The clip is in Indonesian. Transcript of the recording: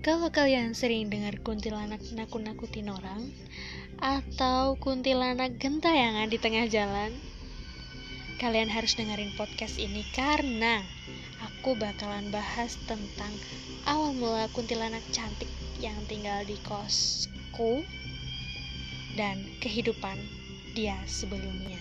Kalau kalian sering dengar kuntilanak nakut-nakutin orang atau kuntilanak gentayangan di tengah jalan, kalian harus dengerin podcast ini karena aku bakalan bahas tentang awal mula kuntilanak cantik yang tinggal di kosku dan kehidupan dia sebelumnya.